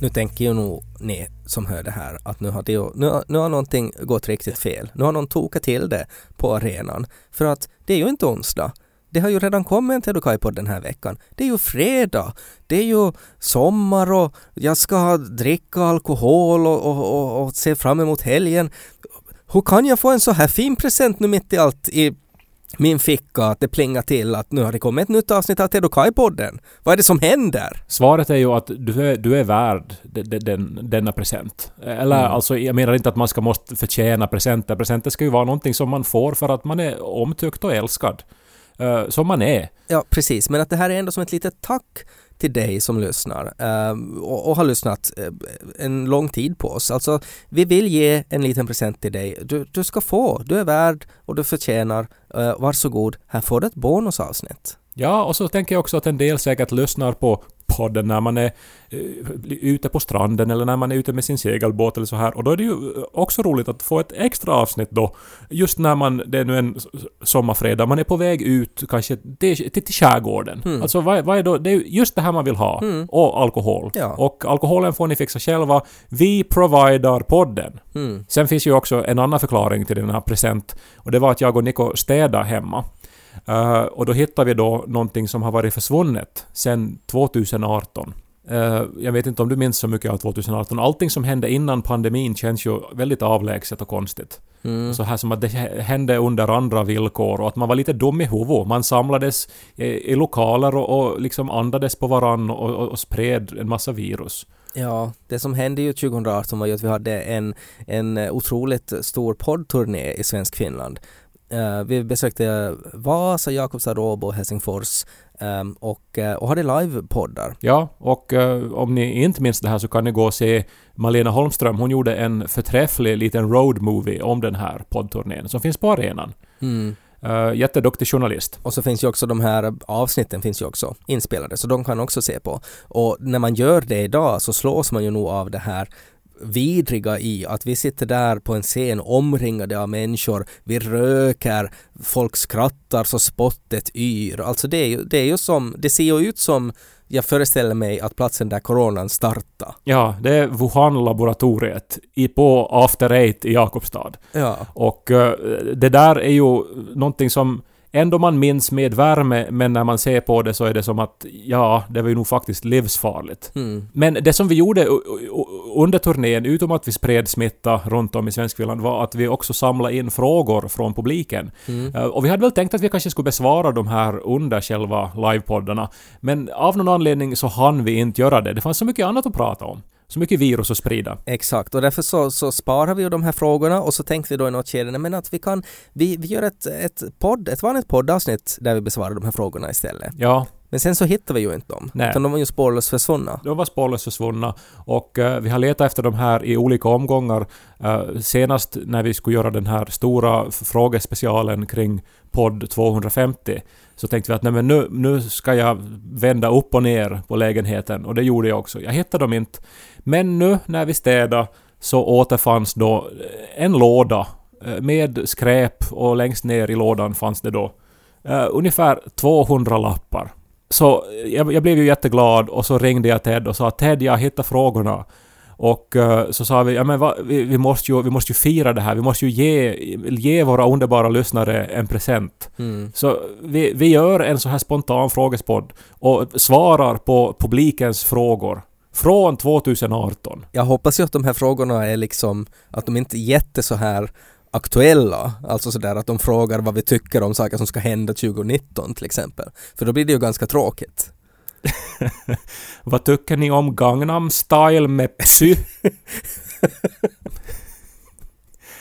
Nu tänker ju nog ni som hör det här att nu har, det, nu, har- nu har någonting gått riktigt fel. Nu har någon tokat till det på arenan. För att det är ju inte onsdag. Det har ju redan kommit en Tedokai på den här veckan. Det är ju fredag. Det är ju sommar och jag ska dricka alkohol och, och, och, och se fram emot helgen. Hur kan jag få en så här fin present nu mitt i allt i min ficka att det plingar till att nu har det kommit ett nytt avsnitt av Tedokai-podden? Vad är det som händer? Svaret är ju att du är, du är värd de, de, den, denna present. Eller Mm. alltså, jag menar inte att man ska måste förtjäna presenter. Presenter ska ju vara någonting som man får för att man är omtyckt och älskad. Eh, som man är. Ja, precis. Men att det här är ändå som ett litet tack till dig som lyssnar ehm, och, och har lyssnat eh, en lång tid på oss. Alltså, vi vill ge en liten present till dig. Du, du ska få, du är värd och du förtjänar. Eh, Varsågod, här får du ett bonusavsnitt. Ja, och så tänker jag också att en del säkert lyssnar på podden när man är eh, ute på stranden eller när man är ute med sin segelbåt eller så här. Och då är det ju eh, också roligt att få ett extra avsnitt då. Just när man, det är nu en sommarfredag, man är på väg ut kanske till, till, skärgården. Mm. Alltså vad, vad är då, det är ju just det här man vill ha. Mm. Och alkohol. Ja. Och alkoholen får ni fixa själva. Vi providar podden. Mm. Sen finns ju också en annan förklaring till den här present och det var att jag och Niko städade hemma. Eh, och då hittade vi då någonting som har varit försvunnet sedan 2018. Eh, jag vet inte om du minns så mycket av 2018. Allting som hände innan pandemin känns ju väldigt avlägset och konstigt. Mm. Så här som att det hände under andra villkor och att man var lite dum i huvudet. Man samlades i, i lokaler och, och liksom andades på varann och, och, och spred en massa virus. Ja, det som hände ju 2018 var ju att vi hade en, en otroligt stor poddturné i svensk Finland. Eh, vi besökte Vasa, Jakobstad, Åbo, Helsingfors ehm, och, eh, och hade livepoddar. Ja, och eh, om ni inte minns det här så kan ni gå och se Malena Holmström. Hon gjorde en förträfflig liten road movie om den här poddturnén som finns på arenan. Mm. Uh, jätteduktig journalist. Och så finns ju också de här avsnitten finns ju också inspelade så de kan också se på. Och när man gör det idag så slås man ju nog av det här vidriga i att vi sitter där på en scen omringade av människor, vi röker, folk skrattar så spottet yr. Alltså det är ju, det är ju som, det ser ju ut som jag föreställer mig att platsen där coronan startade. Ja, det är Wuhan-laboratoriet i, på After Eight i Jakobstad. Ja. Och eh, det där är ju någonting som ändå man minns med värme, men när man ser på det så är det som att ja, det var ju nog faktiskt livsfarligt. Mm. Men det som vi gjorde under turnén, utom att vi spred smitta runt om i Svenskfinland, var att vi också samlade in frågor från publiken. Mm. Eh, Och vi hade väl tänkt att vi kanske skulle besvara de här under själva livepoddarna. Men av någon anledning så hann vi inte göra det. Det fanns så mycket annat att prata om. Så mycket virus att sprida. Exakt, och därför så, så sparar vi ju de här frågorna och så tänkte vi då i något skede, men att vi kan, vi, vi gör ett, ett podd, ett vanligt poddavsnitt där vi besvarar de här frågorna istället. Ja, Men sen så hittar vi ju inte dem, Nej. utan de var ju spårlöst försvunna. de var spårlöst försvunna. Och eh, vi har letat efter de här i olika omgångar. Eh, senast när vi skulle göra den här stora frågespecialen kring podd 250 så tänkte vi att nej, men nu, nu ska jag vända upp och ner på lägenheten och det gjorde jag också. Jag hittade dem inte. Men nu när vi städade så återfanns då eh, en låda eh, med skräp och längst ner i lådan fanns det då uh, ungefär 200 lappar. Så jag, jag blev ju jätteglad och så ringde jag Ted och sa Ted, jag har hittat frågorna. Och eh, så sa vi, ja men va, vi, vi, måste ju, vi måste ju fira det här, vi måste ju ge, ge våra underbara lyssnare en present. Mm. Så vi, vi gör en så här spontan frågespodd och svarar på publikens frågor. Från 2018. Jag hoppas ju att de här frågorna är liksom, att de inte är jätte så här aktuella, alltså sådär att de frågar vad vi tycker om saker som ska hända 2019 till exempel. För då blir det ju ganska tråkigt. Vad tycker ni om Gangnam style med psy?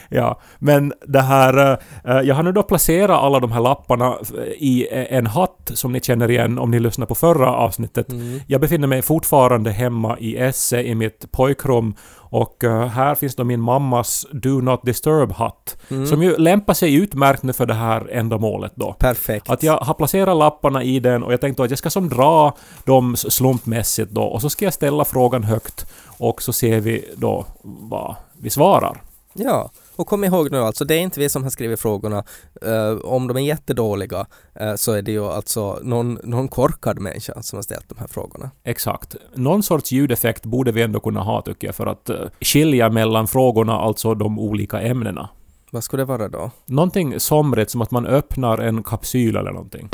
Ja, men det här... eh, jag har nu då placerat alla de här lapparna i en hatt som ni känner igen om ni lyssnar på förra avsnittet. Mm. Jag befinner mig fortfarande hemma i Esse i mitt pojkrum och eh, här finns då min mammas Do Not Disturb-hatt Mm. som ju lämpar sig utmärkt nu för det här ändamålet då. Perfekt. Att jag har placerat lapparna i den och jag tänkte att jag ska som dra dem slumpmässigt då och så ska jag ställa frågan högt och så ser vi då vad vi svarar. Ja, och kom ihåg nu alltså, det är inte vi som har skrivit frågorna. Eh, om de är jättedåliga eh, så är det ju alltså någon, någon korkad människa som har ställt de här frågorna. Exakt. Någon sorts ljudeffekt borde vi ändå kunna ha tycker jag för att eh, skilja mellan frågorna, alltså de olika ämnena. Vad skulle det vara då? Någonting somrigt som att man öppnar en kapsyl eller någonting.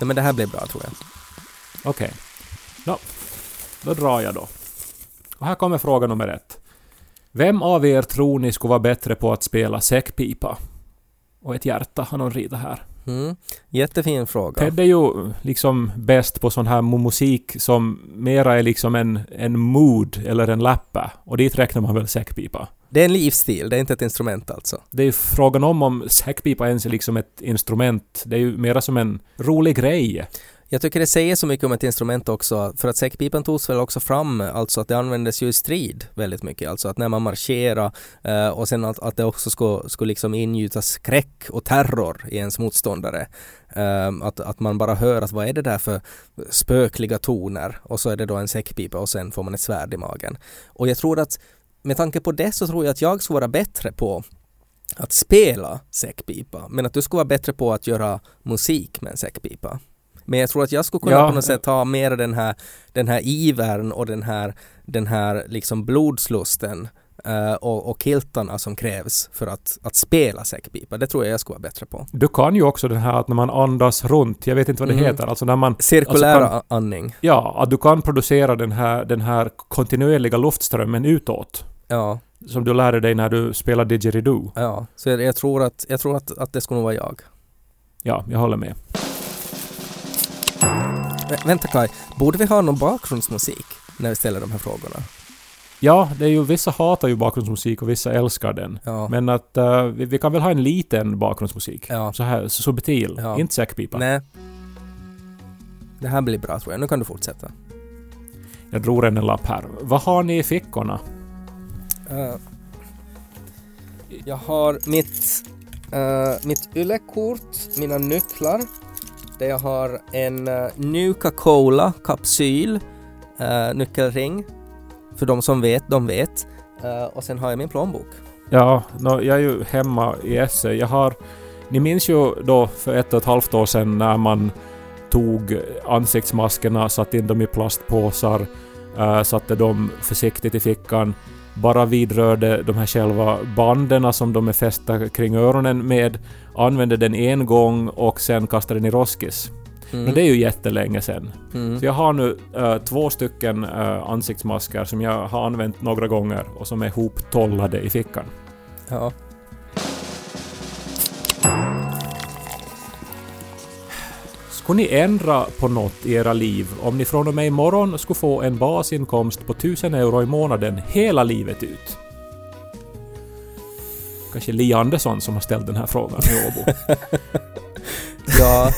Nej men det här blir bra tror jag. Okej. Ja, då drar jag då. Och här kommer fråga nummer ett. Vem av er tror ni skulle vara bättre på att spela säckpipa? Och ett hjärta har någon ritat här. Mm. Jättefin fråga. Ted är ju liksom bäst på sån här mu- musik som mera är liksom en, en mood eller en lappa. Och dit räknar man väl säckpipa. Det är en livsstil, det är inte ett instrument alltså. Det är ju frågan om om säckpipa ens är liksom ett instrument. Det är ju mera som en rolig grej. Jag tycker det säger så mycket om ett instrument också, för att säckpipan togs väl också fram, alltså att det användes ju i strid väldigt mycket, alltså att när man marscherar eh, och sen att, att det också skulle, skulle liksom ingjuta skräck och terror i ens motståndare. Eh, att, att man bara hör att vad är det där för spökliga toner och så är det då en säckpipa och sen får man ett svärd i magen. Och jag tror att med tanke på det så tror jag att jag skulle vara bättre på att spela säckpipa, men att du skulle vara bättre på att göra musik med en säckpipa. Men jag tror att jag skulle kunna Ja. på något sätt ha mer den här, den här ivern och den här, den här liksom blodslusten eh, och, och kiltarna som krävs för att, att spela säckpipa. Det tror jag jag skulle vara bättre på. Du kan ju också den här att när man andas runt, jag vet inte vad det Mhm. heter, alltså när man... Cirkulära Alltså andning. Ja, att du kan producera den här, den här kontinuerliga luftströmmen utåt. Ja, Som du lärde dig när du spelade didgeridoo. ja. Så jag, jag tror, att, jag tror att, att det skulle nog vara jag. Ja, jag håller med. Vä- vänta Kai, borde vi ha någon bakgrundsmusik när vi ställer de här frågorna? Ja, det är ju vissa hatar ju bakgrundsmusik och vissa älskar den. Ja. Men att eh, vi, vi kan väl ha en liten bakgrundsmusik. Ja. Så här subtil. Ja. Inte säckpipa. Nej. Det här blir bra tror jag. Nu kan du fortsätta. Jag drog en lapp här. Vad har ni i fickorna? Eh, jag har mitt, uh, mitt yllekort, mina nycklar, där jag har en eh, uh, Nuka Cola kapsyl, uh, nyckelring. För de som vet, de vet. Uh, och sen har jag min plånbok. Ja, no, jag är ju hemma i Esse. Jag har... Ni minns ju då för ett och ett halvt år sedan när man tog ansiktsmaskerna, satte in dem i plastpåsar, uh, satte dem försiktigt i fickan, bara vidrörde de här själva banden som de är fästa kring öronen med, använde den en gång och sen kastade den i roskis. Mm. Men det är ju jättelänge sedan. mm. Så jag har nu äh, två stycken äh, ansiktsmasker som jag har använt några gånger och som är hoptollade i fickan. Ja. Skulle ni ändra på något i era liv om ni från och med imorgon skulle få en basinkomst på 1000 euro i månaden hela livet ut? Kanske Li Andersson som har ställt den här frågan i Åbo. ja.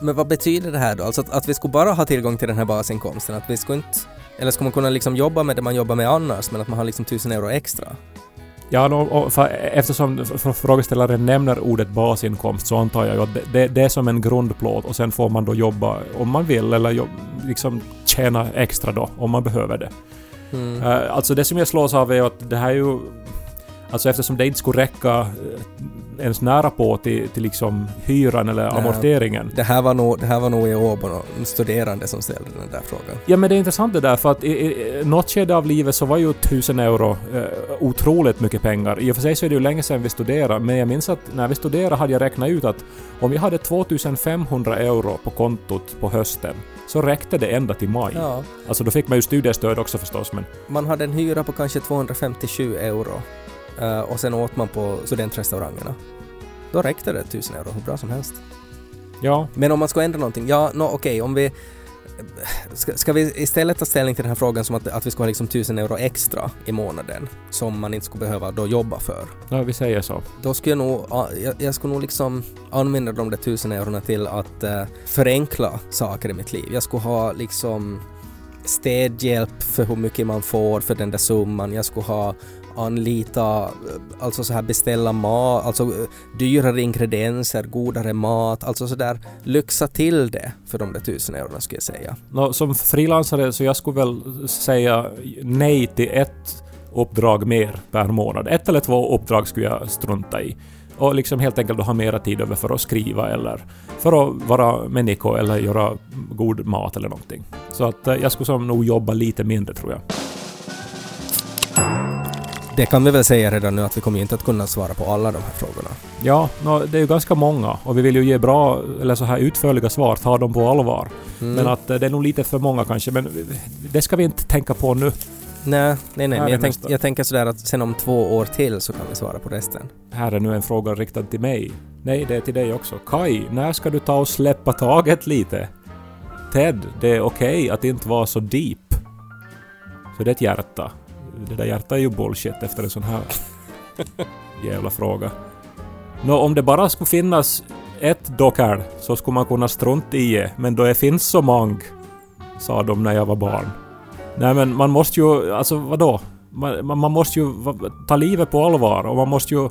Men vad betyder det här då? Alltså att, att vi skulle bara ha tillgång till den här basinkomsten? Att vi skulle inte... Eller ska man kunna liksom jobba med det man jobbar med annars, men att man har liksom tusen euro extra? Ja, för, eftersom frågeställaren nämner ordet basinkomst så antar jag ju att det, det, det är som en grundplåt och sen får man då jobba om man vill eller jobb, liksom tjäna extra då om man behöver det. Mm. Eh, alltså det som jag slås av är att det här är ju... Alltså eftersom det inte skulle räcka eh, ens nära på till, till liksom hyran eller Nej. amorteringen. Det här var nog, det här var nog i Åbo, studerande som ställde den där frågan. Ja men det är intressant det där för att i, i något skede av livet så var ju 1000 euro eh, otroligt mycket pengar. I och för sig så är det ju länge sedan vi studerade men jag minns att när vi studerade hade jag räknat ut att om jag hade 2500 euro på kontot på hösten så räckte det ända till maj. Ja. Alltså då fick man ju studiestöd också förstås men Man hade en hyra på kanske 257 euro och sen åt man på studentrestaurangerna. Då räckte det 1000 euro hur bra som helst. ja. Men om man ska ändra någonting, ja, no, okej, om vi Ska, ska vi istället ta ställning till den här frågan som att, att vi ska ha liksom 1000 euro extra i månaden som man inte skulle behöva då jobba för? Ja, vi säger så. Då skulle jag nog, ja, jag, jag skulle nog liksom använda de där 1000 eurona till att eh, förenkla saker i mitt liv. Jag skulle ha liksom städhjälp för hur mycket man får för den där summan. Jag skulle ha anlita, alltså så här beställa mat, alltså eh, dyrare ingredienser, godare mat, alltså så där lyxa till det för de där tusen eurona skulle jag säga. No, som frilansare så jag skulle väl säga nej till ett uppdrag mer per månad. Ett eller två uppdrag skulle jag strunta i. Och liksom helt enkelt ha mera tid över för att skriva eller för att vara människa eller göra god mat eller någonting. Så att eh, jag skulle som nog jobba lite mindre tror jag. Det kan vi väl säga redan nu att vi kommer inte att kunna svara på alla de här frågorna. Ja, nå, det är ju ganska många och vi vill ju ge bra eller så här utförliga svar, ta dem på allvar. Mm. Men att eh, det är nog lite för många kanske, men det ska vi inte tänka på nu. Nej, nej, nej, men jag, tänk, jag tänker sådär att sen om två år till så kan vi svara på resten. Här är nu en fråga riktad till mig. Nej, det är till dig också. Kai, när ska du ta och släppa taget lite? Ted, det är okej att inte vara så deep. Så det är ett hjärta. Det där hjärtat är ju bullshit efter en sån här jävla fråga. Nå, om det bara skulle finnas ett dockhärd så skulle man kunna strunta i det, men då det finns så många, sa de när jag var barn. Nej men man måste ju, alltså vadå? Man, man, man måste ju ta livet på allvar och man måste ju...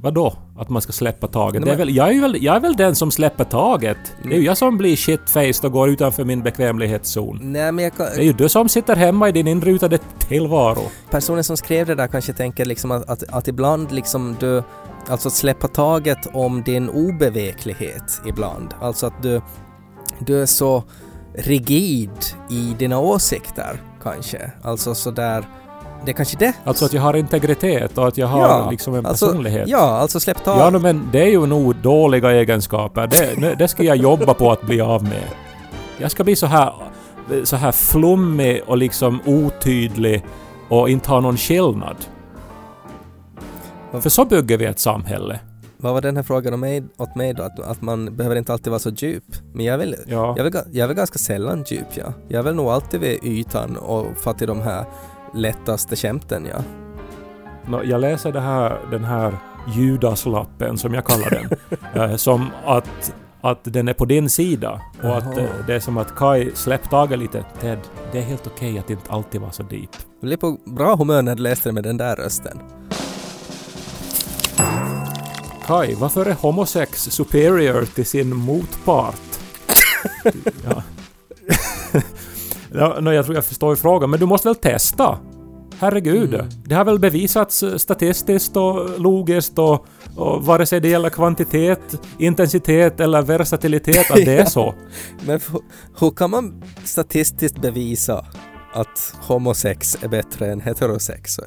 Vadå? Att man ska släppa taget? Nej, är väl, jag, är väl, jag är väl den som släpper taget. Det är ju jag som blir shitfaced och går utanför min bekvämlighetszon. Nej, men jag kan, Det är ju du som sitter hemma i din inrutade tillvaro. personen som skrev det där kanske tänker liksom att, att, att ibland liksom du, alltså att släppa taget om din obeveklighet ibland. Alltså att du, du är så rigid i dina åsikter kanske. Alltså sådär, det är kanske det. Alltså att jag har integritet och att jag har Ja, liksom en alltså, personlighet. Ja, alltså släpp taget. Ja, no, men det är ju nog dåliga egenskaper. Det, det ska jag jobba på att bli av med. Jag ska bli så här, så här flummig och liksom otydlig och inte ha någon skillnad. För så bygger vi ett samhälle. Vad var den här frågan om mig, åt mig då? Att, att man behöver inte alltid vara så djup. Men jag är väl, Ja. jag är väl, jag är väl ganska sällan djup, ja. Jag är väl nog alltid vid ytan och fatt till de här lättaste skämten, ja. Nå, jag läser det här, den här Judaslappen, som jag kallar den, eh, som att, att den är på din sida. Och att eh, det är som att Kai släpp taget lite. Ted, det är helt okej att inte alltid vara så deep. Jag blev på bra humör när du läste det med den där rösten. Kai, varför är homosex superior till sin motpart? ja. ja, no, jag tror jag förstår frågan, men du måste väl testa? Herregud, Mm. det har väl bevisats eh, statistiskt och logiskt och, och vare sig det gäller kvantitet, intensitet eller versatilitet att det är så. Men hur kan man statistiskt bevisa att homosex är bättre än heterosex?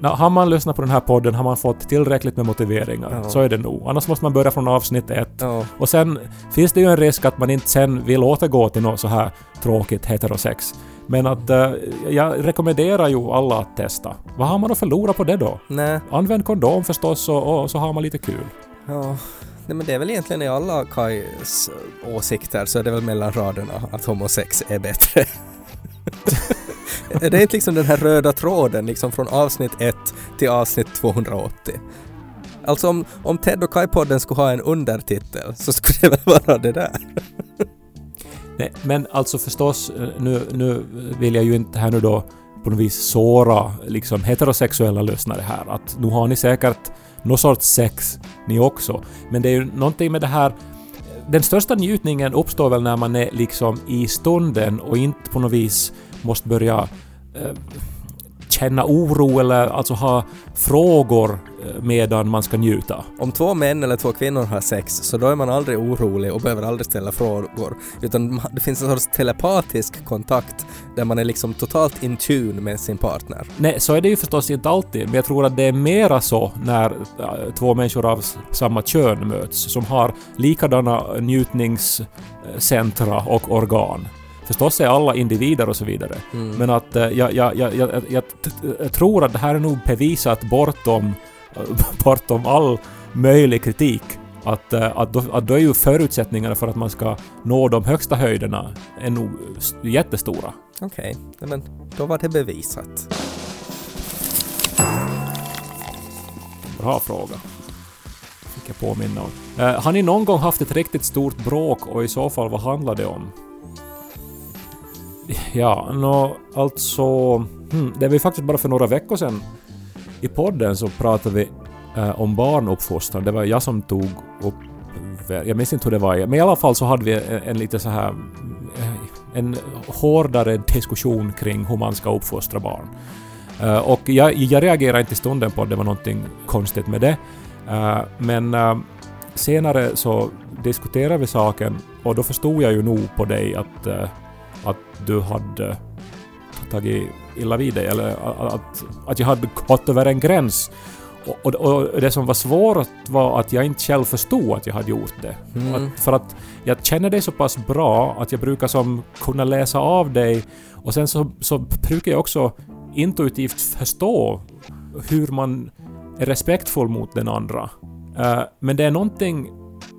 Nå, har man lyssnat på den här podden har man fått tillräckligt med motiveringar. Ja. Så är det nog. Annars måste man börja från avsnitt ett. Ja, Och sen finns det ju en risk att man inte sen vill återgå till något så här tråkigt heterosex. Men att eh, jag rekommenderar ju alla att testa. Vad har man att förlora på det då? nej, Använd kondom förstås och, och så har man lite kul. ja. Nej, men det är väl egentligen i alla Kais åsikter så är det väl mellan raderna att homosex är bättre. är det inte liksom den här röda tråden liksom från avsnitt 1 till avsnitt 280? Alltså om, om Ted och Kai-podden skulle ha en undertitel så skulle det väl vara det där. Nej, men alltså förstås, eh, nu, nu vill jag ju inte här nu då på något vis såra liksom heterosexuella lyssnare här. Att nu har ni säkert någon sorts sex ni också. Men det är ju någonting med det här den största njutningen uppstår väl när man är liksom i stunden och inte på något vis måste börja eh, känna oro eller alltså ha frågor eh, medan man ska njuta. Om två män eller två kvinnor har sex så då är man aldrig orolig och behöver aldrig ställa frågor. Utan det finns en sorts telepatisk kontakt där man är liksom totalt in tune med sin partner. Nej, så är det ju förstås inte alltid, men jag tror att det är mera så när äh, två människor av samma kön möts, som har likadana njutningscentra och organ. Förstås är alla individer och så vidare. Mm. Men att eh, jag, jag, jag, jag, tror att det här är nog bevisat bortom, bortom all möjlig kritik. att, eh, att, då, att då är ju förutsättningarna för att man ska nå de högsta höjderna är nog jättestora. Okej, Nej, men då var det bevisat. Bra fråga. Fick jag påminna om. Eh, har ni någon gång haft ett riktigt stort bråk och i så fall vad handlar det om? Ja, nå, alltså... Hmm, det var ju faktiskt bara för några veckor sedan i podden så pratade vi eh, om barnuppfostran. Det var jag som tog upp... Jag minns inte hur det var, men i alla fall så hade vi en, en lite så här... Eh, en hårdare diskussion kring hur man ska uppfostra barn. Eh, och jag, jag reagerade inte i stunden på att det var någonting konstigt med det. Eh, men eh, senare så diskuterade vi saken och då förstod jag ju nog på dig att, eh, att du hade tagit illa vid dig eller att, att, jag hade gått över en gräns. Och, och, och det som var svårt var att jag inte själv förstod att jag hade gjort det. Mm. Att, för att jag känner dig så pass bra att jag brukar som kunna läsa av dig och sen så, så brukar jag också intuitivt förstå hur man är respektfull mot den andra. Eh, men det är någonting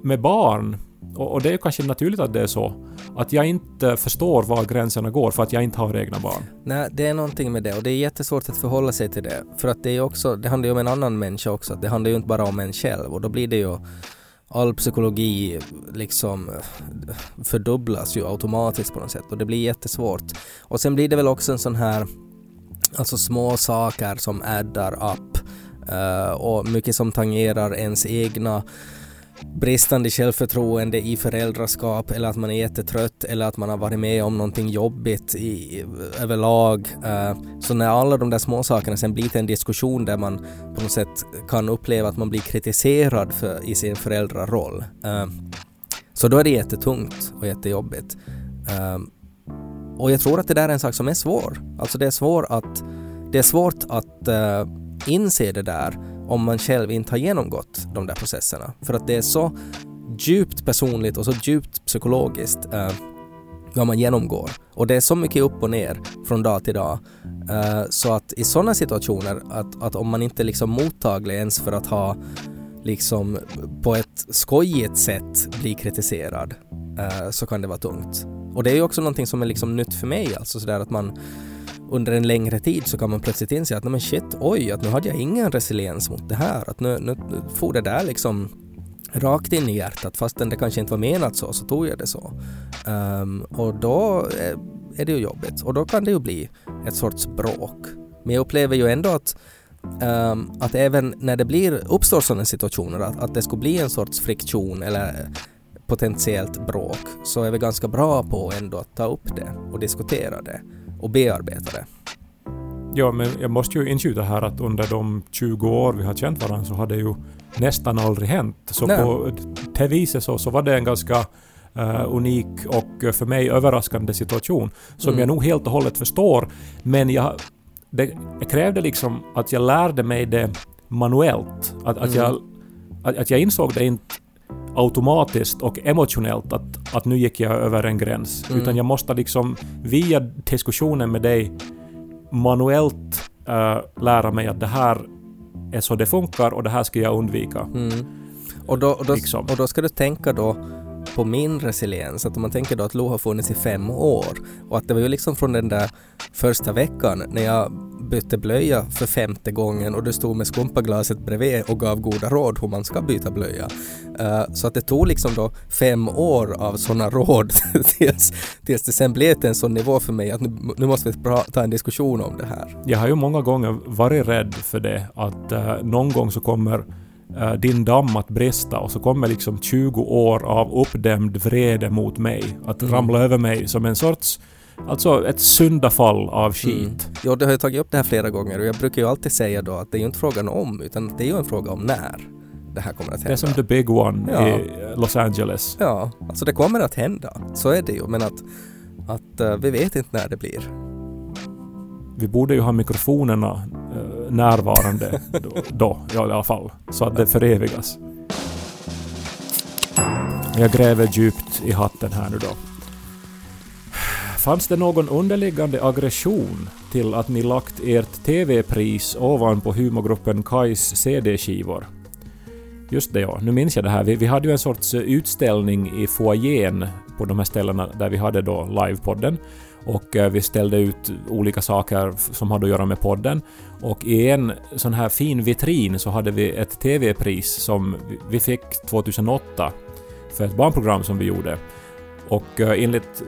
med barn, och, och det är kanske naturligt att det är så, att jag inte förstår var gränserna går för att jag inte har egna barn. Nej, det är någonting med det och det är jättesvårt att förhålla sig till det. För att det är också, det handlar ju om en annan människa också. Det handlar ju inte bara om en själv och då blir det ju all psykologi liksom fördubblas ju automatiskt på något sätt och det blir jättesvårt. Och sen blir det väl också en sån här, alltså små saker som addar upp uh, eh, och mycket som tangerar ens egna bristande självförtroende i föräldraskap eller att man är jättetrött eller att man har varit med om någonting jobbigt i, överlag. Eh, så när alla de där små sakerna sen blir till en diskussion där man på något sätt kan uppleva att man blir kritiserad för, i sin föräldraroll. Eh, så då är det jättetungt och jättejobbigt. Eh, och jag tror att det där är en sak som är svår. Alltså det är, svår att, det är svårt att inse det där om man själv inte har genomgått de där processerna. För att det är så djupt personligt och så djupt psykologiskt eh, vad man genomgår. Och det är så mycket upp och ner från dag till dag. Eh, så att i sådana situationer, att, att om man inte är liksom mottaglig ens för att ha liksom på ett skojigt sätt bli kritiserad eh, så kan det vara tungt. Och det är ju också någonting som är liksom nytt för mig, alltså sådär att man under en längre tid så kan man plötsligt inse att nej men shit, oj, att nu hade jag ingen resiliens mot det här, att nu, nu, nu får det där liksom rakt in i hjärtat fastän det kanske inte var menat så, så tog jag det så. Um, och då eh, är, det ju jobbigt och då kan det ju bli ett sorts bråk. Men jag upplever ju ändå att um, att även när det blir, uppstår sådana situationer, att, att det skulle bli en sorts friktion eller potentiellt bråk, så är vi ganska bra på ändå att ta upp det och diskutera det och bearbeta det. Ja, men jag måste ju inskjuta här att under de 20 år vi har känt varandra så har det ju nästan aldrig hänt. Så Nej. på det viset så, så var det en ganska eh, unik och för mig överraskande situation som Mm. jag nog helt och hållet förstår. Men jag, det krävde liksom att jag lärde mig det manuellt. Att, att, Mm. jag, att, att jag insåg det inte automatiskt och emotionellt att, att nu gick jag över en gräns. Mm. Utan jag måste liksom via diskussionen med dig manuellt eh, lära mig att det här är så det funkar och det här ska jag undvika. Mm. Och, då, och, då, Liksom. och då ska du tänka då på min resiliens, att om man tänker då att Lo har funnits i fem år och att det var ju liksom från den där första veckan när jag bytte blöja för femte gången och du stod med skumpaglaset bredvid och gav goda råd hur man ska byta blöja. Eh, så att det tog liksom då fem år av sådana råd tills, tills det sen blev till en sån nivå för mig att nu, nu måste vi ta en diskussion om det här. Jag har ju många gånger varit rädd för det att eh, någon gång så kommer eh, din damm att brista och så kommer liksom 20 år av uppdämd vrede mot mig att Mm. ramla över mig som en sorts Alltså ett syndafall av skit. Mm. Jo, det har jag tagit upp det här flera gånger och jag brukar ju alltid säga då att det är ju inte frågan om utan det är ju en fråga om när det här kommer att hända. Det är som the big one Ja. i Los Angeles. Ja, alltså det kommer att hända. Så är det ju, men att, att eh, vi vet inte när det blir. Vi borde ju ha mikrofonerna närvarande då, då, ja, i alla fall. Så att det förevigas. Jag gräver djupt i hatten här nu då. Fanns det någon underliggande aggression till att ni lagt ert TV-pris ovanpå humorgruppen Kais CD-skivor? Just det ja, nu minns jag det här. Vi, vi hade ju en sorts utställning i foajén på de här ställena där vi hade då livepodden. Och eh, vi ställde ut olika saker som hade att göra med podden. Och i en sån här fin vitrin så hade vi ett TV-pris som vi- fick 2008 för ett barnprogram som vi gjorde. Och eh, enligt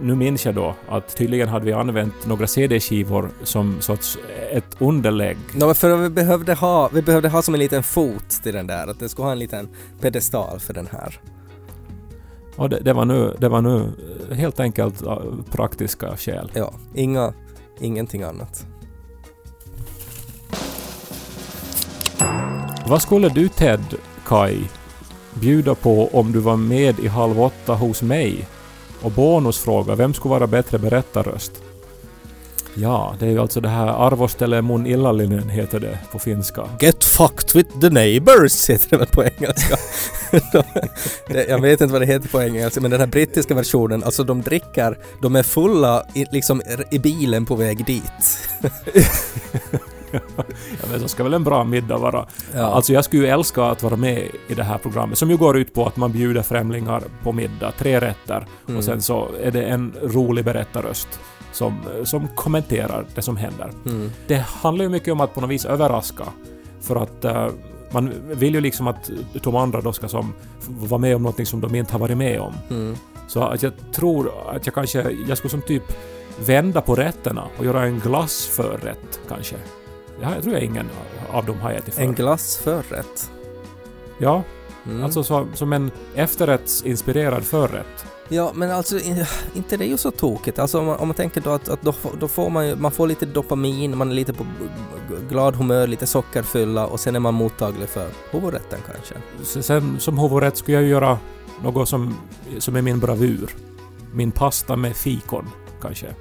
nu minns jag då att tydligen hade vi använt några CD-skivor som sorts eh, ett underlägg. Ja, för vi behövde, ha, vi behövde ha som en liten fot till den där, att det skulle ha en liten pedestal för den här. Och det, det, var nu, det var nu eh, helt enkelt eh, praktiska skäl. Ja, inga, ingenting annat. Vad skulle du Ted, Kai, bjuda på om du var med i Halv åtta hos mig? Och bonusfråga, vem skulle vara bättre berättarröst? Ja, det är ju alltså det här Arvostele mun illallinen heter det på finska. Get fucked with the neighbors heter det väl på engelska. Jag vet inte vad det heter på engelska men den här brittiska versionen, alltså de dricker, de är fulla i, liksom i bilen på väg dit. Ja, men så ska väl en bra middag vara. Ja. Alltså jag skulle ju älska att vara med i det här programmet som ju går ut på att man bjuder främlingar på middag, tre rätter. Mm. Och sen så är det en rolig berättarröst som, som kommenterar det som händer. Mm. Det handlar ju mycket om att på något vis överraska. För att eh, man vill ju liksom att de andra då ska som vara med om någonting som de inte har varit med om. Mm. Så att jag tror att jag kanske, jag skulle som typ vända på rätterna och göra en glassförrätt kanske. Ja, jag tror jag ingen av dem har ätit förr. En glass förrätt. Ja, Mm. alltså så, som en efterrättsinspirerad förrätt. Ja, men alltså inte det är ju så tokigt. Alltså om man, om man tänker då att, att då, då får man ju, man får lite dopamin, man är lite på glad humör, lite sockerfylla och sen är man mottaglig för huvudrätten kanske. Sen som huvudrätt skulle jag ju göra något som, som är min bravur. Min pasta med fikon, kanske.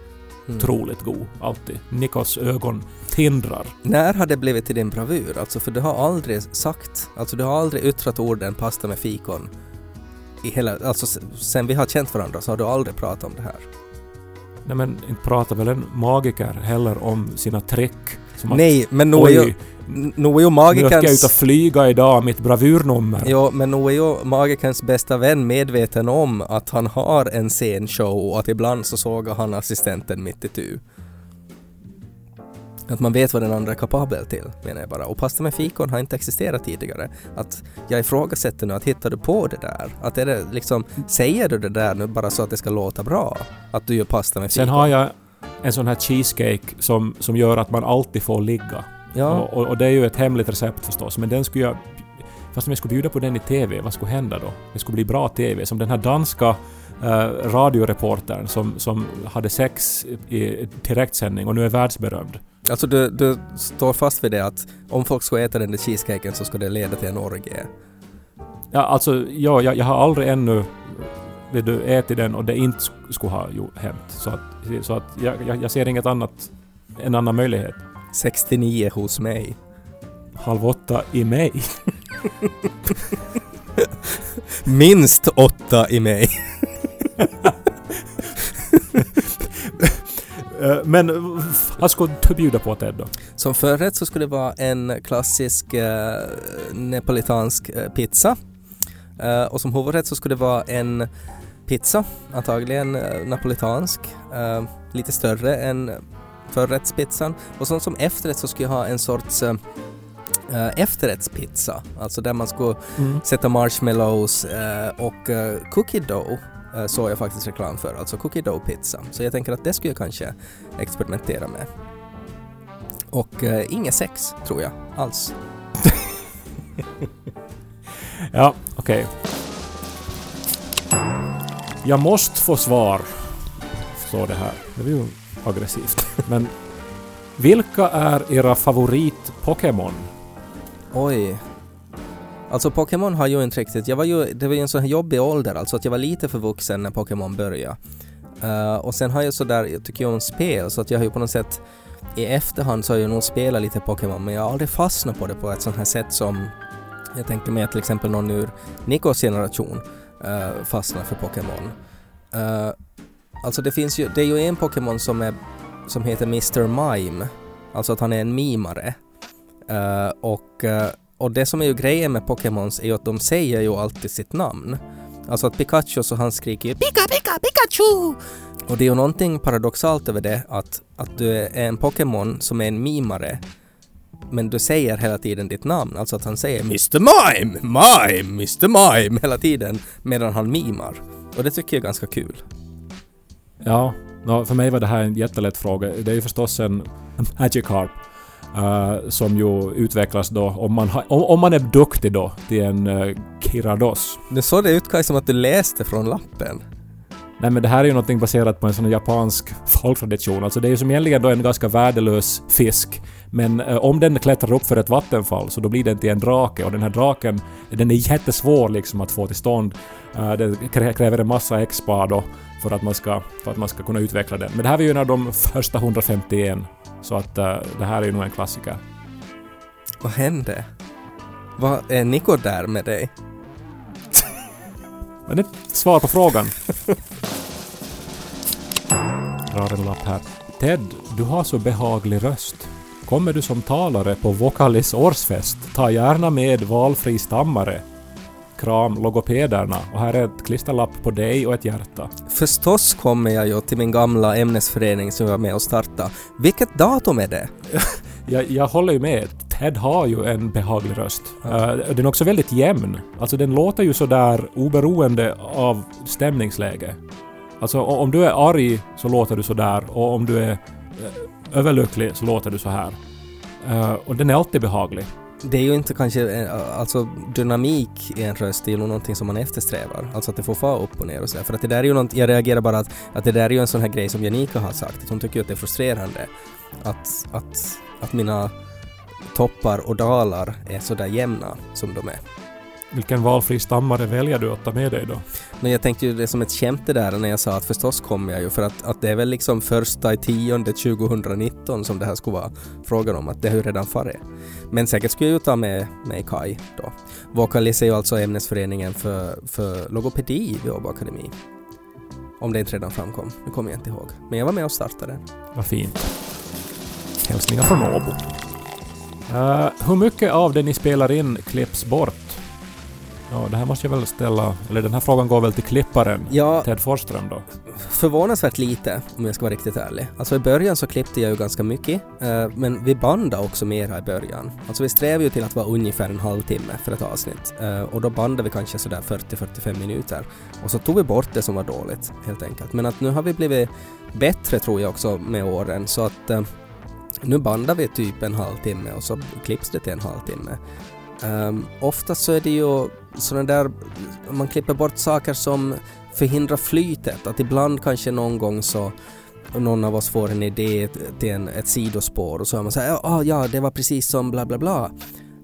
Mm. Otroligt god, alltid. Nikos ögon tindrar. När har det blivit till din bravur? Alltså för du har aldrig sagt, alltså du har aldrig yttrat orden pasta med fikon. I hela, alltså sen vi har känt varandra så har du aldrig pratat om det här. Nej men inte pratar väl en magiker heller om sina trick? Som att, Nej, men nu är n- nu är ju nu ska jag ut och magikerns... flyga idag, mitt bravurnummer. Ja, men nu är ju magikerns bästa vän medveten om att han har en scenshow och att ibland så sågar han assistenten mitt i tu. Att man vet vad den andra är kapabel till, menar jag bara. Och pasta med fikon har inte existerat tidigare. Att jag ifrågasätter nu att hittar du på det där? Att är det liksom, säger du det där nu bara så att det ska låta bra? Att du gör pasta med fikon? Sen har jag en sån här cheesecake som, som gör att man alltid får ligga. Ja, Och, och, det är ju ett hemligt recept förstås, men den skulle jag... Fast om jag skulle bjuda på den i TV, vad skulle hända då? Det skulle bli bra TV, som den här danska eh, radioreportern som, som hade sex i direktsändning och nu är världsberömd. alltså du, du står fast vid det att om folk ska äta den där cheesecaken så ska det leda till en orgie. Ja, alltså, ja, jag, jag har aldrig ännu vet du, ätit den och det inte sk- skulle ha hänt. Så att, så att jag, jag, jag ser inget annat, en annan möjlighet. 69 hos mig. Halv åtta i mig. Minst åtta i mig. Eh, Men vad skulle du bjuda på Ted då? Som förrätt så skulle det vara en klassisk eh, neapolitansk eh, pizza. Eh, och som huvudrätt så skulle det vara en pizza, antagligen eh, napolitansk, eh, lite större än förrättspizzan. Och sen som efterrätt så skulle jag ha en sorts eh, efterrättspizza, alltså där man skulle sätta marshmallows eh, och eh, cookie dough såg jag faktiskt reklam för, alltså cookie dough pizza. Så jag tänker att det skulle jag kanske experimentera med. Och inget sex, tror jag, alls. Ja, okej. Jag måste få svar. Så det här. Det aggressivt. Men vilka är era favorit-Pokémon? Oj. Alltså Pokémon har ju inte riktigt, jag var ju, det var ju en sån här jobbig ålder, alltså att jag var lite för vuxen när Pokémon började. Uh, och sen har jag sådär, jag tycker ju om spel, så att jag har ju på något sätt i efterhand så har jag nog spelat lite Pokémon, men jag har aldrig fastnat på det på ett sånt här sätt som jag tänker mig att till exempel någon ur Nikos generation uh, fastnar för Pokémon. Uh, alltså det finns ju, det är ju en Pokémon som är, som heter Mr. Mime, alltså att han är en mimare. Uh, och uh, och det som är ju grejen med Pokémons är ju att de säger ju alltid sitt namn. Alltså att Pikachu så han skriker ju Pika, Pika, Pikachu! Och det är ju någonting paradoxalt över det att, att du är en Pokémon som är en mimare men du säger hela tiden ditt namn, alltså att han säger Mr Mime, Mime, Mr Mime hela tiden medan han mimar. Och det tycker jag är ganska kul. Ja, för mig var det här en jättelätt fråga. Det är ju förstås en Magikarp. Uh, som ju utvecklas då om man, har, om, om man är duktig då till en uh, Kirados. Nu såg det ut Kaj som att du läste från lappen. Nej men det här är ju någonting baserat på en sån japansk folktradition. Alltså det är ju som egentligen då en ganska värdelös fisk. Men eh, om den klättrar upp för ett vattenfall så då blir den till en drake och den här draken den är jättesvår liksom att få till stånd. Uh, det krä- kräver en massa expa då för att man ska, för att man ska kunna utveckla den. Men det här var ju en av de första 151. Så att uh, det här är ju nog en klassiker. Vad hände? Vad är Niko där med dig? Men det är ett svar på frågan. Drar en lapp här. Ted, du har så behaglig röst. Kommer du som talare på Vokalis årsfest? Ta gärna med valfri stammare. Kram logopederna. Och här är ett klisterlapp på dig och ett hjärta. Förstås kommer jag ju till min gamla ämnesförening som jag var med och startade. Vilket datum är det? Jag, jag håller ju med. Ted har ju en behaglig röst. Uh, den är också väldigt jämn. Alltså den låter ju sådär oberoende av stämningsläge. Alltså om du är arg så låter du sådär och om du är uh, överlycklig så låter du så här. Uh, och den är alltid behaglig. Det är ju inte kanske, eh, alltså dynamik i en röst, är ju någonting som man eftersträvar. Alltså att det får fara upp och ner och så. För att det där är ju något, jag reagerar bara att, att det där är ju en sån här grej som Janika har sagt, att hon tycker ju att det är frustrerande att, att, att mina toppar och dalar är sådär jämna som de är. Vilken valfri stammare väljer du att ta med dig då? Men jag tänkte ju det som ett skämt det där när jag sa att förstås kommer jag ju för att, att det är väl liksom första i tionde 2019 som det här skulle vara frågan om, att det har ju redan farit. Men säkert skulle jag ju ta med mig Kai då. Vokalis är ju alltså ämnesföreningen för, för logopedi vid Åbo Akademi. Om det inte redan framkom, nu kommer jag inte ihåg. Men jag var med och startade. Vad fint. Hälsningar från Åbo. Uh, hur mycket av det ni spelar in klipps bort? Ja, det här måste jag väl ställa... Eller den här frågan går väl till klipparen? Ja, Ted Forsström då? förvånansvärt lite om jag ska vara riktigt ärlig. Alltså i början så klippte jag ju ganska mycket, eh, men vi bandade också mera i början. Alltså vi strävade ju till att vara ungefär en halvtimme för ett avsnitt eh, och då bandade vi kanske sådär 40-45 minuter och så tog vi bort det som var dåligt helt enkelt. Men att nu har vi blivit bättre tror jag också med åren så att eh, nu bandar vi typ en halvtimme och så klipps det till en halvtimme. Um, oftast så är det ju sådana där, man klipper bort saker som förhindrar flytet. Att ibland kanske någon gång så någon av oss får en idé till en, ett sidospår och så är man såhär ah, ja det var precis som bla bla bla.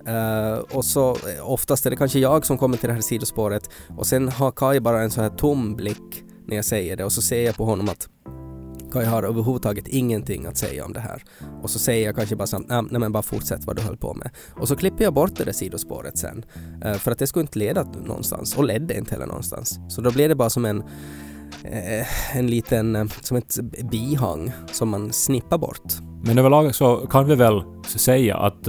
Uh, och så eh, oftast är det kanske jag som kommer till det här sidospåret och sen har Kai bara en sån här tom blick när jag säger det och så ser jag på honom att Kai har överhuvudtaget ingenting att säga om det här. Och så säger jag kanske bara så nej, men bara fortsätt vad du höll på med. Och så klipper jag bort det där sidospåret sen. Eh, för att det skulle inte leda någonstans och ledde inte heller någonstans. Så då blir det bara som en eh, en liten, eh, som ett bihang som man snippar bort. Men överlag så kan vi väl säga att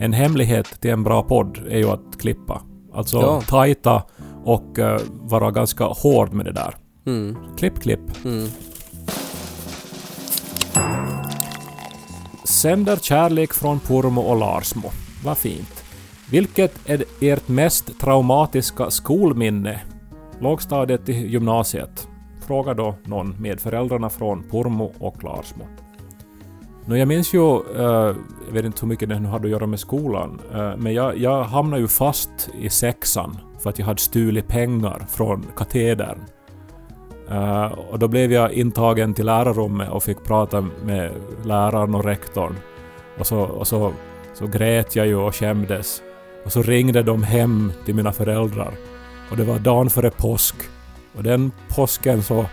en hemlighet till en bra podd är ju att klippa. Alltså Ja. tajta och vara ganska hård med det där. Mm, Klipp, klipp. mm. Sänder kärlek från Purmo och Larsmo. Vad fint. Vilket är ert mest traumatiska skolminne? Lågstadiet till gymnasiet? Fråga då någon med föräldrarna från Purmo och Larsmo. Nå, jag minns ju, eh, jag vet inte hur mycket det nu hade att göra med skolan, eh, men jag, jag hamnade ju fast i sexan för att jag hade stulit pengar från katedern. Eh, och då blev jag intagen till lärarrummet och fick prata med läraren och rektorn. Och så, och så, så grät jag ju och skämdes. Och så ringde de hem till mina föräldrar. Och det var dagen före påsk. Och den påsken så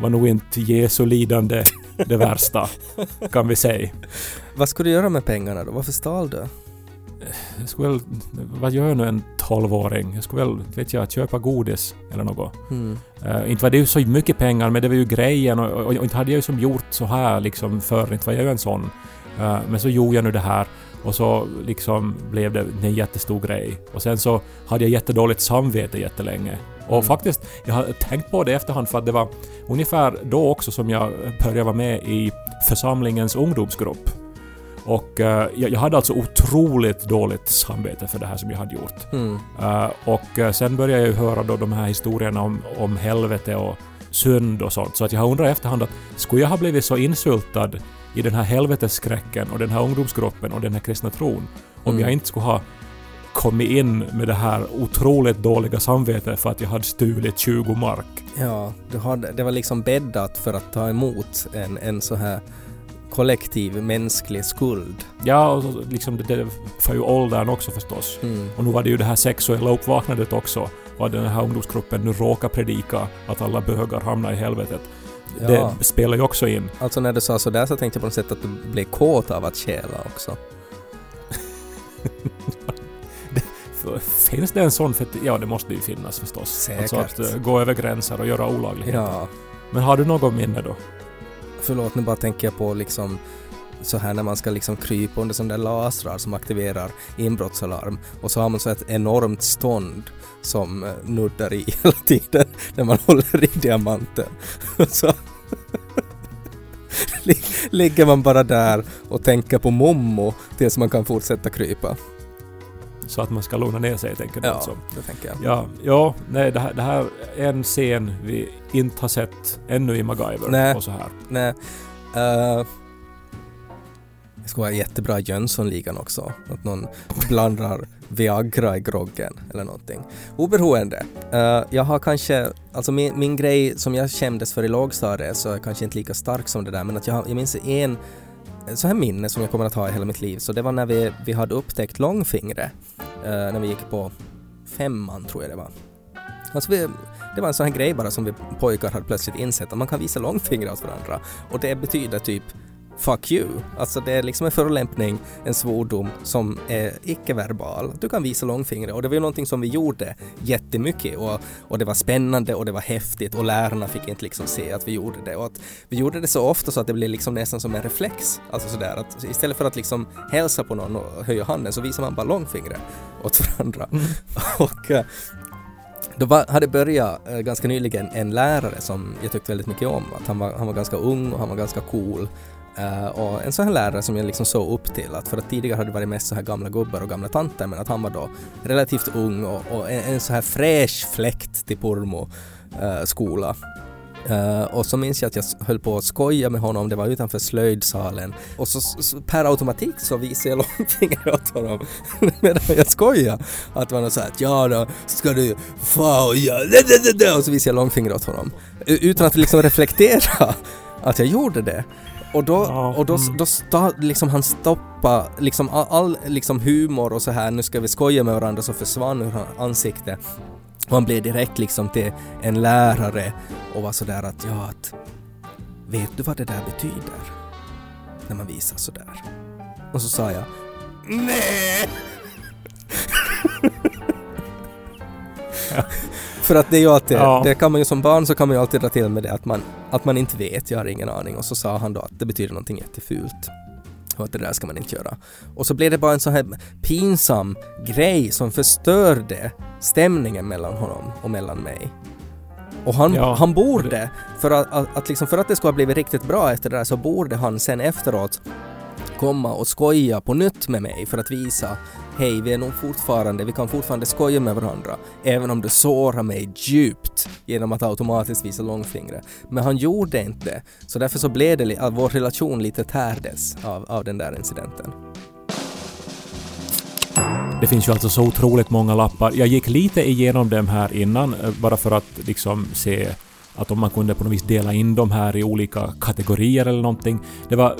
var nog inte Jesu lidande det värsta, kan vi säga. Vad skulle du göra med pengarna då? Varför stal du? Jag skulle väl, vad gör nu en tolvåring? Jag skulle väl, vet jag, köpa godis eller något. Mm. Uh, inte var det ju så mycket pengar, men det var ju grejen och, och, och inte hade jag ju som gjort så här liksom förr, inte var jag ju en sån. Uh, men så gjorde jag nu det här. Och så liksom blev det en jättestor grej. Och sen så hade jag jättedåligt samvete jättelänge. Och Mm. faktiskt, jag har tänkt på det i efterhand för att det var ungefär då också som jag började vara med i församlingens ungdomsgrupp. Och eh, jag, jag hade alltså otroligt dåligt samvete för det här som jag hade gjort. Mm. Eh, och eh, sen började jag ju höra då de här historierna om, om helvete och synd och sånt. Så att jag har undrat i efterhand att skulle jag ha blivit så insultad i den här helvetesskräcken och den här ungdomsgruppen och den här kristna tron om Mm. jag inte skulle ha kommit in med det här otroligt dåliga samvetet för att jag hade stulit 20 mark. Ja, du hade, det var liksom bäddat för att ta emot en, en så här kollektiv mänsklig skuld. Ja, och så liksom det, det för ju åldern också förstås. Mm. Och nu var det ju det här sexuella uppvaknandet också. Att den här ungdomsgruppen nu råkar predika att alla bögar hamnar i helvetet. Ja. Det spelar ju också in. Alltså när du sa sådär så tänkte jag på något sätt att du blev kåt av att stjäla också. Finns det en sån för Ja, det måste ju finnas förstås. Säkert. Alltså att eh, gå över gränser och göra olagligheter. Ja, Men har du något minne då? Förlåt nu bara tänker jag på liksom så här när man ska liksom krypa under sådana där lasrar som aktiverar inbrottsalarm och så har man så ett enormt stånd som eh, nuddar i hela tiden när man håller i diamanten. så ligger man bara där och tänker på mommo tills man kan fortsätta krypa. Så att man ska lugna ner sig, tänker du Ja, alltså? det tänker jag. Ja, ja nej, det här, det här är en scen vi inte har sett ännu i MacGyver Nej. och så här. Nej. eh, det skulle vara jättebra i Jönssonligan också. Att någon blandar Viagra i groggen eller någonting. Oberoende. eh, jag har kanske, alltså min, min grej som jag kändes för i lågstadiet så är kanske inte lika stark som det där men att jag, jag minns en Eh, så här minne som jag kommer att ha i hela mitt liv. Så det var när vi, vi hade upptäckt långfingret. eh, när vi gick på femman tror jag det var. Alltså vi, det var en sån här grej bara som vi pojkar hade plötsligt insett att man kan visa långfingrar åt varandra. Och det betyder typ fuck you. Alltså det är liksom en förolämpning, en svordom som är icke-verbal. Du kan visa långfingret och det var ju någonting som vi gjorde jättemycket och, och det var spännande och det var häftigt och lärarna fick inte liksom se att vi gjorde det och att vi gjorde det så ofta så att det blev liksom nästan som en reflex. Alltså sådär att istället för att liksom hälsa på någon och höja handen så visar man bara långfingret åt varandra. och eh, då var, hade börjat eh, ganska nyligen en lärare som jag tyckte väldigt mycket om. Att han, var, han var ganska ung och han var ganska cool. Uh, och en sån här lärare som jag liksom såg upp till. Att för att tidigare hade det varit mest så här gamla gubbar och gamla tanter men att han var då relativt ung och, och en, en så här fräsch fläkt till Pormo uh, skola. Uh, och så minns jag att jag höll på att skoja med honom, det var utanför slöjdsalen. Och så, så per automatik så visade jag långfingret åt honom medan jag skojade. Att det var här att ja då ska du få och ja, och så visade jag långfingret åt honom. Utan att liksom reflektera att jag gjorde det. Och då, Ja, och då, mm. då sta, liksom han stoppa liksom all, all liksom humor och så här nu ska vi skoja med varandra så försvann ur hans ansikte. Och han blev direkt liksom till en lärare och var sådär att ja att vet du vad det där betyder? När man visar sådär. Och så sa jag Nej! För att det är ju alltid, Ja. det kan man ju som barn så kan man ju alltid dra till med det att man, att man inte vet, jag har ingen aning. Och så sa han då att det betyder någonting jättefult. Och att det där ska man inte göra. Och så blev det bara en sån här pinsam grej som förstörde stämningen mellan honom och mellan mig. Och han, Ja, han borde, för att, att, att liksom för att det skulle ha blivit riktigt bra efter det där så borde han sen efteråt komma och skoja på nytt med mig för att visa hej, vi är nog fortfarande, vi kan fortfarande skoja med varandra även om du sårar mig djupt genom att automatiskt visa långfingret. Men han gjorde inte så därför så blev det, att vår relation lite tärdes av, av den där incidenten. Det finns ju alltså så otroligt många lappar. Jag gick lite igenom dem här innan, eh, bara för att liksom se att om man kunde på något vis dela in dem här i olika kategorier eller någonting. Det var eh,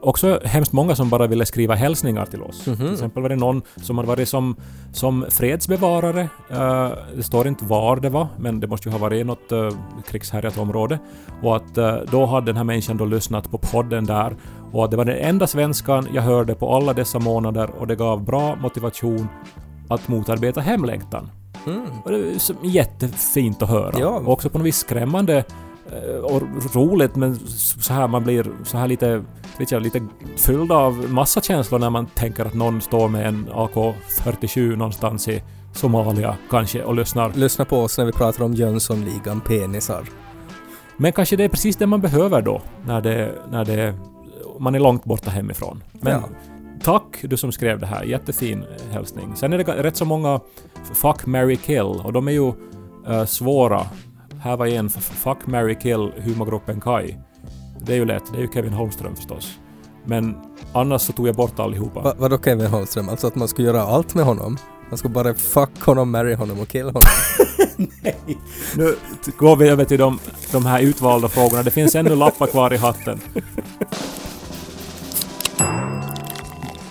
också hemskt många som bara ville skriva hälsningar till oss. Mhm. Till exempel var det någon som hade varit som, som fredsbevarare. Eh, det står inte var det var, men det måste ju ha varit i något uh, krigshärjat område. Och att eh, då hade den här människan då lyssnat på podden där och att det var den enda svenskan jag hörde på alla dessa månader och det gav bra motivation att motarbeta hemlängtan. Mm. Och det är jättefint att höra. Ja. Och också på något vis skrämmande eh, och roligt men så här man blir så här lite, vet jag, lite fylld av massa känslor när man tänker att någon står med en AK47 någonstans i Somalia kanske och lyssnar. Lyssna på oss när vi pratar om Jönssonligan penisar. Men kanske det är precis det man behöver då när det, när det man är långt borta hemifrån. Men Ja. Tack du som skrev det här, jättefin eh, hälsning. Sen är det rätt så många Fuck, marry, kill och de är ju eh, svåra. Här var en Fuck, marry, kill humorgruppen Kai. Det är ju lätt, det är ju Kevin Holmström förstås. Men annars så tog jag bort allihopa. Va, vadå Kevin Holmström? Alltså att man skulle göra allt med honom? Man skulle bara fuck honom, marry honom och kill honom. Nu t- går vi över till de, de här utvalda frågorna. Det finns ännu lappar kvar i hatten.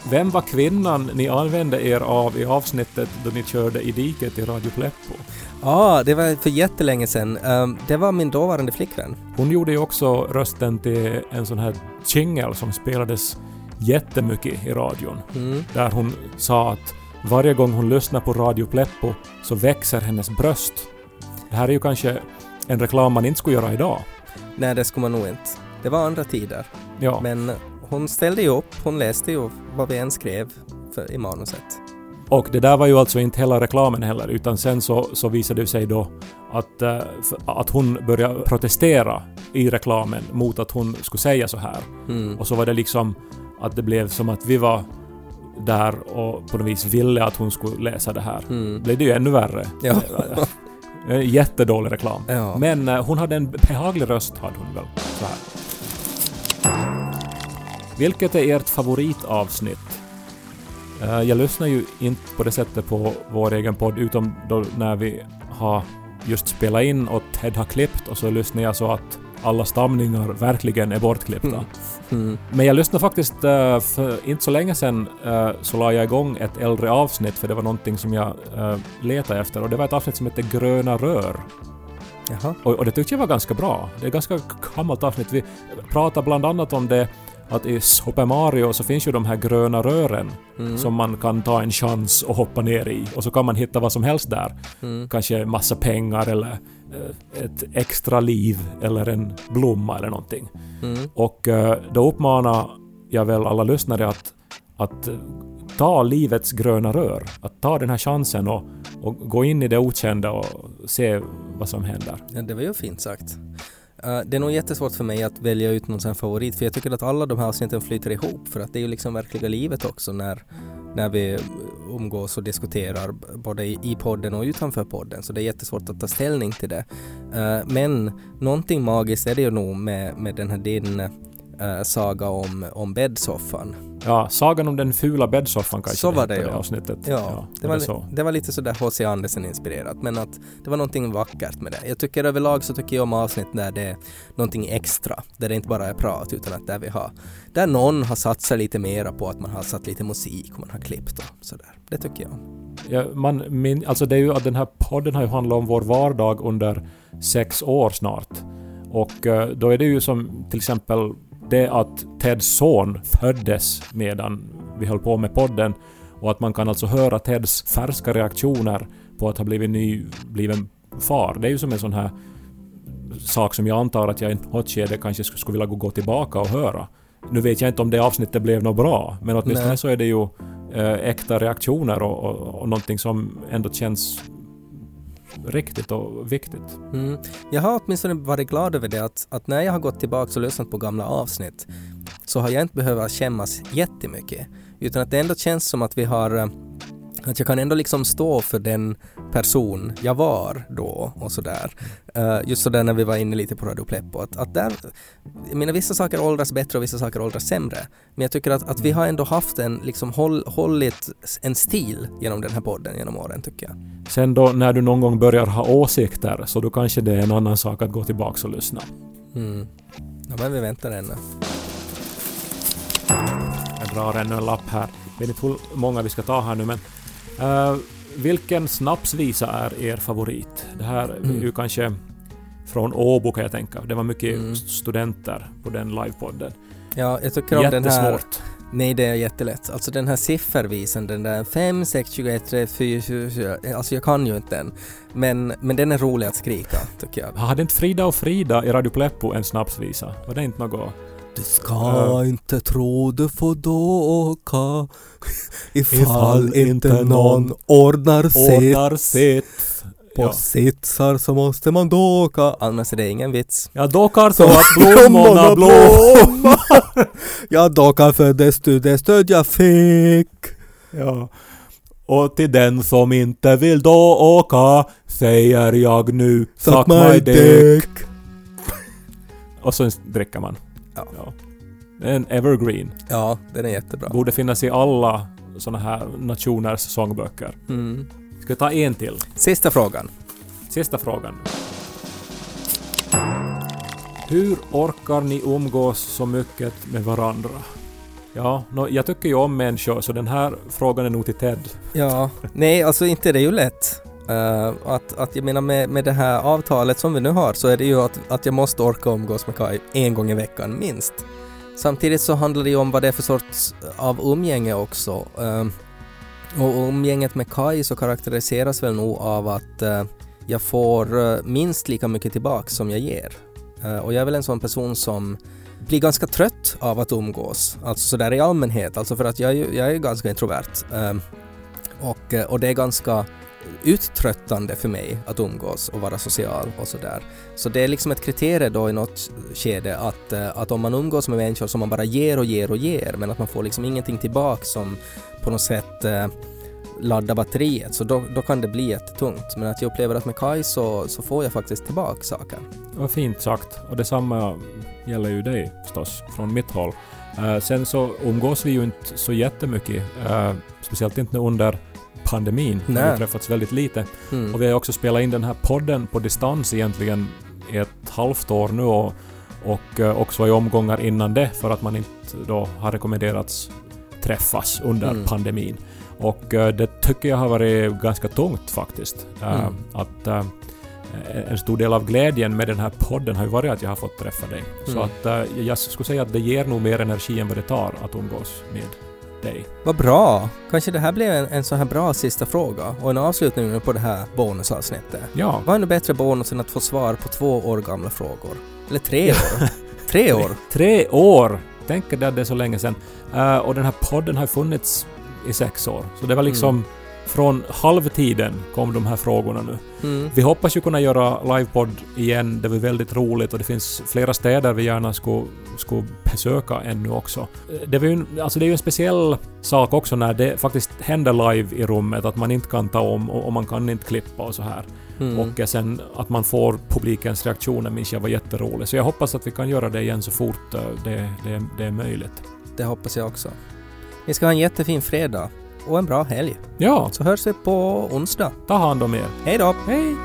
Vem var kvinnan ni använde er av i avsnittet då ni körde i diket i Radio Pleppo? Ja, det var för jättelänge sedan. Ehm, det var min dåvarande flickvän. Hon gjorde ju också rösten till en sån här jingle som spelades jättemycket i radion. Mm. Där hon sa att varje gång hon lyssnar på Radio Pleppo så växer hennes bröst. Det här är ju kanske en reklam man inte skulle göra idag. Nej, det skulle man nog inte. Det var andra tider. Ja. Men hon ställde ju upp, hon läste ju vad vi än skrev för, i manuset. Och det där var ju alltså inte hela reklamen heller, utan sen så, så visade det sig då att, eh, att hon började protestera i reklamen mot att hon skulle säga så här. Mm. Och så var det liksom att det blev som att vi var där och på något vis ville att hon skulle läsa det här. Mm. blev det ju ännu värre. Ja. Jättedålig reklam. Ja. Men eh, hon hade en behaglig röst, hade hon väl. Så här. Vilket är ert favoritavsnitt? Eh, jag lyssnar ju inte på det sättet på vår egen podd, utom då när vi har just spelat in och Ted har klippt och så lyssnar jag så att alla stamningar verkligen är bortklippta. Mm. Mm. Men jag lyssnade faktiskt eh, för inte så länge sedan eh, så la jag igång ett äldre avsnitt för det var någonting som jag letade efter och det var ett avsnitt som hette Gröna rör. Jaha. Och, och det tyckte jag var ganska bra. Det är ett ganska gammalt avsnitt. Vi pratar bland annat om det att i Super Mario så finns ju de här gröna rören Mm. som man kan ta en chans och hoppa ner i och så kan man hitta vad som helst där. Mm. Kanske massa pengar eller eh, ett extra liv eller en blomma eller någonting. Mm. Och eh, då uppmanar jag väl alla lyssnare att, att eh, ta livets gröna rör. Att ta den här chansen och, och gå in i det okända och se vad som händer. Ja, det var ju fint sagt. Eh, det är nog jättesvårt för mig att välja ut någon sån favorit för jag tycker att alla de här avsnitten flyter ihop för att det är ju liksom verkliga livet också när, när vi umgås och diskuterar både i, podden och utanför podden så det är jättesvårt att ta ställning till det. Eh, men någonting magiskt är det ju nog med, med den här din eh, saga om, om bäddsoffan. Ja, sagan om den fula bäddsoffan kanske Så var det, hette, ja. avsnittet. Ja, det, är var, så. det var lite sådär H.C. Andersen-inspirerat men att det var någonting vackert med det. Jag tycker överlag så tycker jag om avsnitt där det är någonting extra, där det inte bara är prat utan att där vi har, där någon har satsat lite mera på att man har satt lite musik och man har klippt och sådär. Det tycker jag. Ja, man, min, alltså det är ju att den här podden har ju handlat om vår vardag under sex år snart. Och eh, då är det ju som till exempel det att Teds son föddes medan vi höll på med podden och att man kan alltså höra Teds färska reaktioner på att ha blivit nybliven far. Det är ju som en sån här sak som jag antar att jag i något skede kanske sk- skulle vilja gå- gå tillbaka och höra. Nu vet jag inte om det avsnittet blev något bra, men åtminstone Nej. så är det ju eh, äkta reaktioner och, och, och någonting som ändå känns riktigt och viktigt. Mm. Jag har åtminstone varit glad över det att, att när jag har gått tillbaka och lyssnat på gamla avsnitt så har jag inte behövt skämmas jättemycket utan att det ändå känns som att vi har eh, att jag kan ändå liksom stå för den person jag var då och sådär. Uh, just sådär när vi var inne lite på Radio Pleppo att, att där, jag menar vissa saker åldras bättre och vissa saker åldras sämre. Men jag tycker att, att vi har ändå haft en, liksom håll, hållit en stil genom den här podden genom åren tycker jag. Sen då när du någon gång börjar ha åsikter så då kanske det är en annan sak att gå tillbaka och lyssna. Mm. Ja men vi väntar ännu. Jag drar ännu en lapp här. Jag vet inte hur många vi ska ta här nu men... eh, vilken snapsvisa är er favorit? Det här är ju Mm. kanske från Åbo kan jag tänka. Det var mycket Mm. studenter på den livepodden. Ja, jag tycker om den här. Nej, det är jättelätt. Alltså den här siffervisen, den där 5, 6, 21, 3, 4, 4, alltså jag kan ju inte den. Men, men den är rolig att skrika, tycker jag. Hade inte Frida och Frida i Radio Pleppo en snapsvisa? Var det inte något? Du ska inte tro du får dåka ifall inte någon ordnar sitt. Ordnar sitt. På Ja. sitsar så måste man dåka, annars är det ingen vits. Jag dockar så att blommorna blommar. jag dockar för det stöd, det stöd jag fick. Ja. Och till den som inte vill då åka säger jag nu Suck my dick. Och så dricker man. Ja. Det är en evergreen. Ja, den är jättebra. Borde finnas i alla såna här nationers sångböcker. Mm. Ska vi ta en till? Sista frågan. Sista frågan. Hur orkar ni umgås så mycket med varandra? Ja, nå, jag tycker ju om människor så den här frågan är nog till Ted. Ja, nej alltså inte det är ju lätt. Uh, att, att jag menar med, med det här avtalet som vi nu har så är det ju att, att jag måste orka umgås med Kai en gång i veckan minst. Samtidigt så handlar det ju om vad det är för sorts eh, av umgänge också. Uh, och umgänget med Kai så karaktäriseras väl nog av att uh, jag får minst lika mycket tillbaka som jag ger. Och jag är väl en sån person som blir ganska trött av att umgås, alltså sådär i allmänhet, alltså för att jag är ju jag är ju ganska introvert. Och, och det är ganska uttröttande för mig att umgås och vara social och sådär. Så det är liksom ett kriterium då i något skede att, eh, att om man umgås med människor som man bara ger och ger och ger men att man får liksom ingenting tillbaka som på något sätt ladda laddar batteriet så då, då kan det bli jättetungt. Men att jag upplever att med Kai så, så får jag faktiskt tillbaka saker. Vad fint sagt. Och detsamma gäller ju dig förstås, från mitt håll. Uh, sen så umgås vi ju inte så jättemycket. Uh, speciellt inte nu under pandemin. Vi Nej. har träffats väldigt lite. Mm. Och vi har också spelat in den här podden på distans egentligen i ett halvt år nu och, och eh, också i omgångar innan det för att man inte då har rekommenderats träffas under Mm. pandemin. Och eh, det tycker jag har varit ganska tungt faktiskt. Eh, Mm. Att en stor del av glädjen med den här podden har ju varit att jag har fått träffa dig. Så Mm. att eh, jag skulle säga att det ger nog mer energi än vad det tar att umgås med dig. Vad bra! Kanske det här blev en, en så här bra sista fråga och en avslutning nu på det här bonusavsnittet. Ja, Vad är nu bättre bonus än att få svar på två år gamla frågor? Eller tre år? tre år? Tre år! Tänk dig att det är så länge sedan. Eh, och den här podden har funnits i sex år. Så det var liksom Mm. Från halvtiden kom de här frågorna nu. Mm. Vi hoppas ju kunna göra livepodd igen. Det blir väldigt roligt och det finns flera städer vi gärna skulle, skulle besöka ännu också. Det, var ju, alltså det är ju en speciell sak också när det faktiskt händer live i rummet, att man inte kan ta om och, och man kan inte klippa och så här. Mm. Och eh, sen att man får publikens reaktioner minns jag var jätteroligt. Så jag hoppas att vi kan göra det igen så fort eh, det, det, det är möjligt. Det hoppas jag också. Ni ska ha en jättefin fredag och en bra helg. Ja, Så hörs vi på onsdag. ta hand om er. Hej då! Hej!